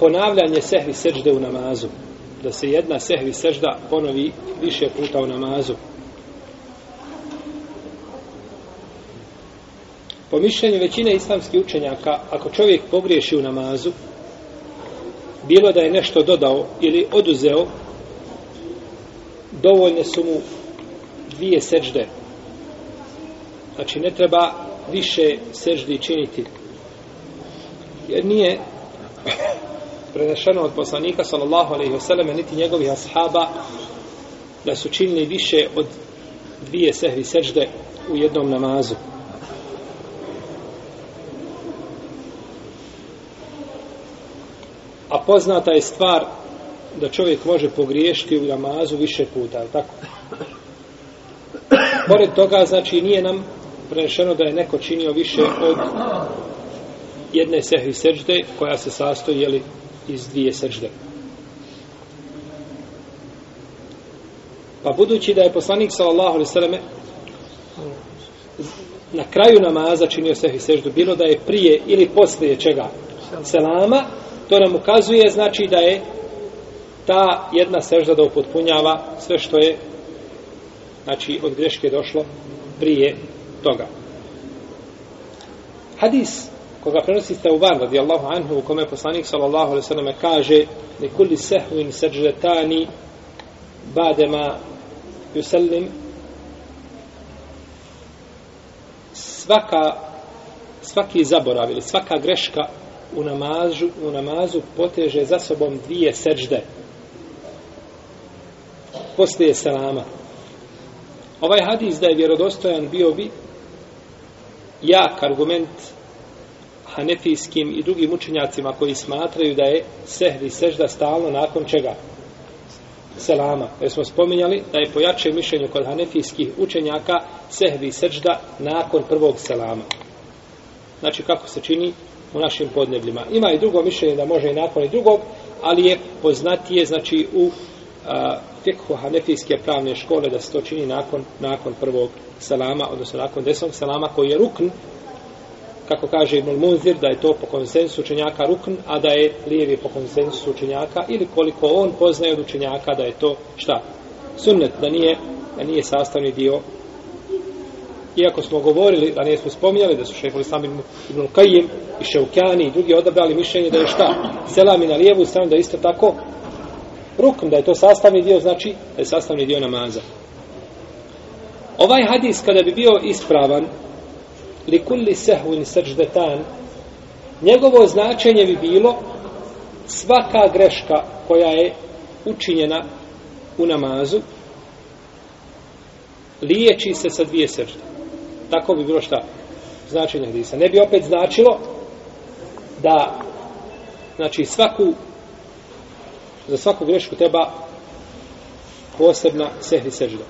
ponavljanje sehvi sežde u namazu. Da se jedna sehvi sežda ponovi više puta u namazu. Po mišljenju većine islamskih učenjaka, ako čovjek pogriješi u namazu, bilo da je nešto dodao ili oduzeo, dovoljne su mu dvije sežde. Znači, ne treba više seždi činiti. Jer nije prenešeno od poslanika, sallallahu alaihi wasallam, niti njegovih ashaba, da su činili više od dvije sehvi sežde u jednom namazu. A poznata je stvar da čovjek može pogriješiti u namazu više puta, ali tako? Pored toga, znači, nije nam prenešeno da je neko činio više od jedne sehvi sežde koja se sastoji jeli, iz dvije sežde. Pa budući da je poslanik sallallahu alaihi sallame na kraju namaza činio sehvi seždu, bilo da je prije ili poslije čega selama, to nam ukazuje znači da je ta jedna sežda da upotpunjava sve što je znači od greške došlo prije toga. Hadis koga prenosi Teuban radijallahu anhu u kome poslanik sallallahu alaihi sallam kaže li kulli sehvin srđetani badema yusallim. Svaka svaki zaborav ili svaka greška u namazu, u namazu poteže za sobom dvije seđde. Poslije selama. Ovaj hadis da je vjerodostojan bio bi jak argument hanefijskim i drugim učenjacima koji smatraju da je sehvi sežda stalno nakon čega? Selama. Jer smo spominjali da je pojače mišljenju kod hanefijskih učenjaka sehvi sežda nakon prvog selama. Znači kako se čini u našim podnebljima. Ima i drugo mišljenje da može i nakon i drugog, ali je poznatije znači u a, fikhu hanefijske pravne škole da se to čini nakon, nakon prvog salama, odnosno nakon desnog salama koji je rukn kako kaže Ibn Munzir, da je to po konsensu učenjaka rukn, a da je lijevi po konsensu učenjaka, ili koliko on poznaje od učenjaka da je to šta? Sunnet, da nije, da nije sastavni dio. Iako smo govorili, da nismo spominjali, da su šeho Islam Ibn Qajim i Šeukjani i drugi odabrali mišljenje da je šta? Selami na lijevu stranu da isto tako rukn, da je to sastavni dio, znači da je sastavni dio namaza. Ovaj hadis kada bi bio ispravan, li kulli sehvin srđdetan, njegovo značenje bi bilo svaka greška koja je učinjena u namazu, liječi se sa dvije srđde. Tako bi bilo šta? Značenje hadisa. Ne bi opet značilo da znači svaku za svaku grešku treba posebna sehvi sežda.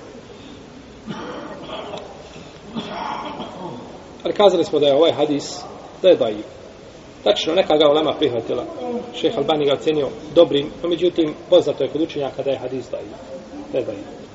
Ali kazali smo da je ovaj hadis da je dajiv. Tačno, neka ga ulema prihvatila. Šeha Albani ga ocenio dobrim, no međutim, poznato je kod učenjaka da je hadis dajiv. Da je dajiv.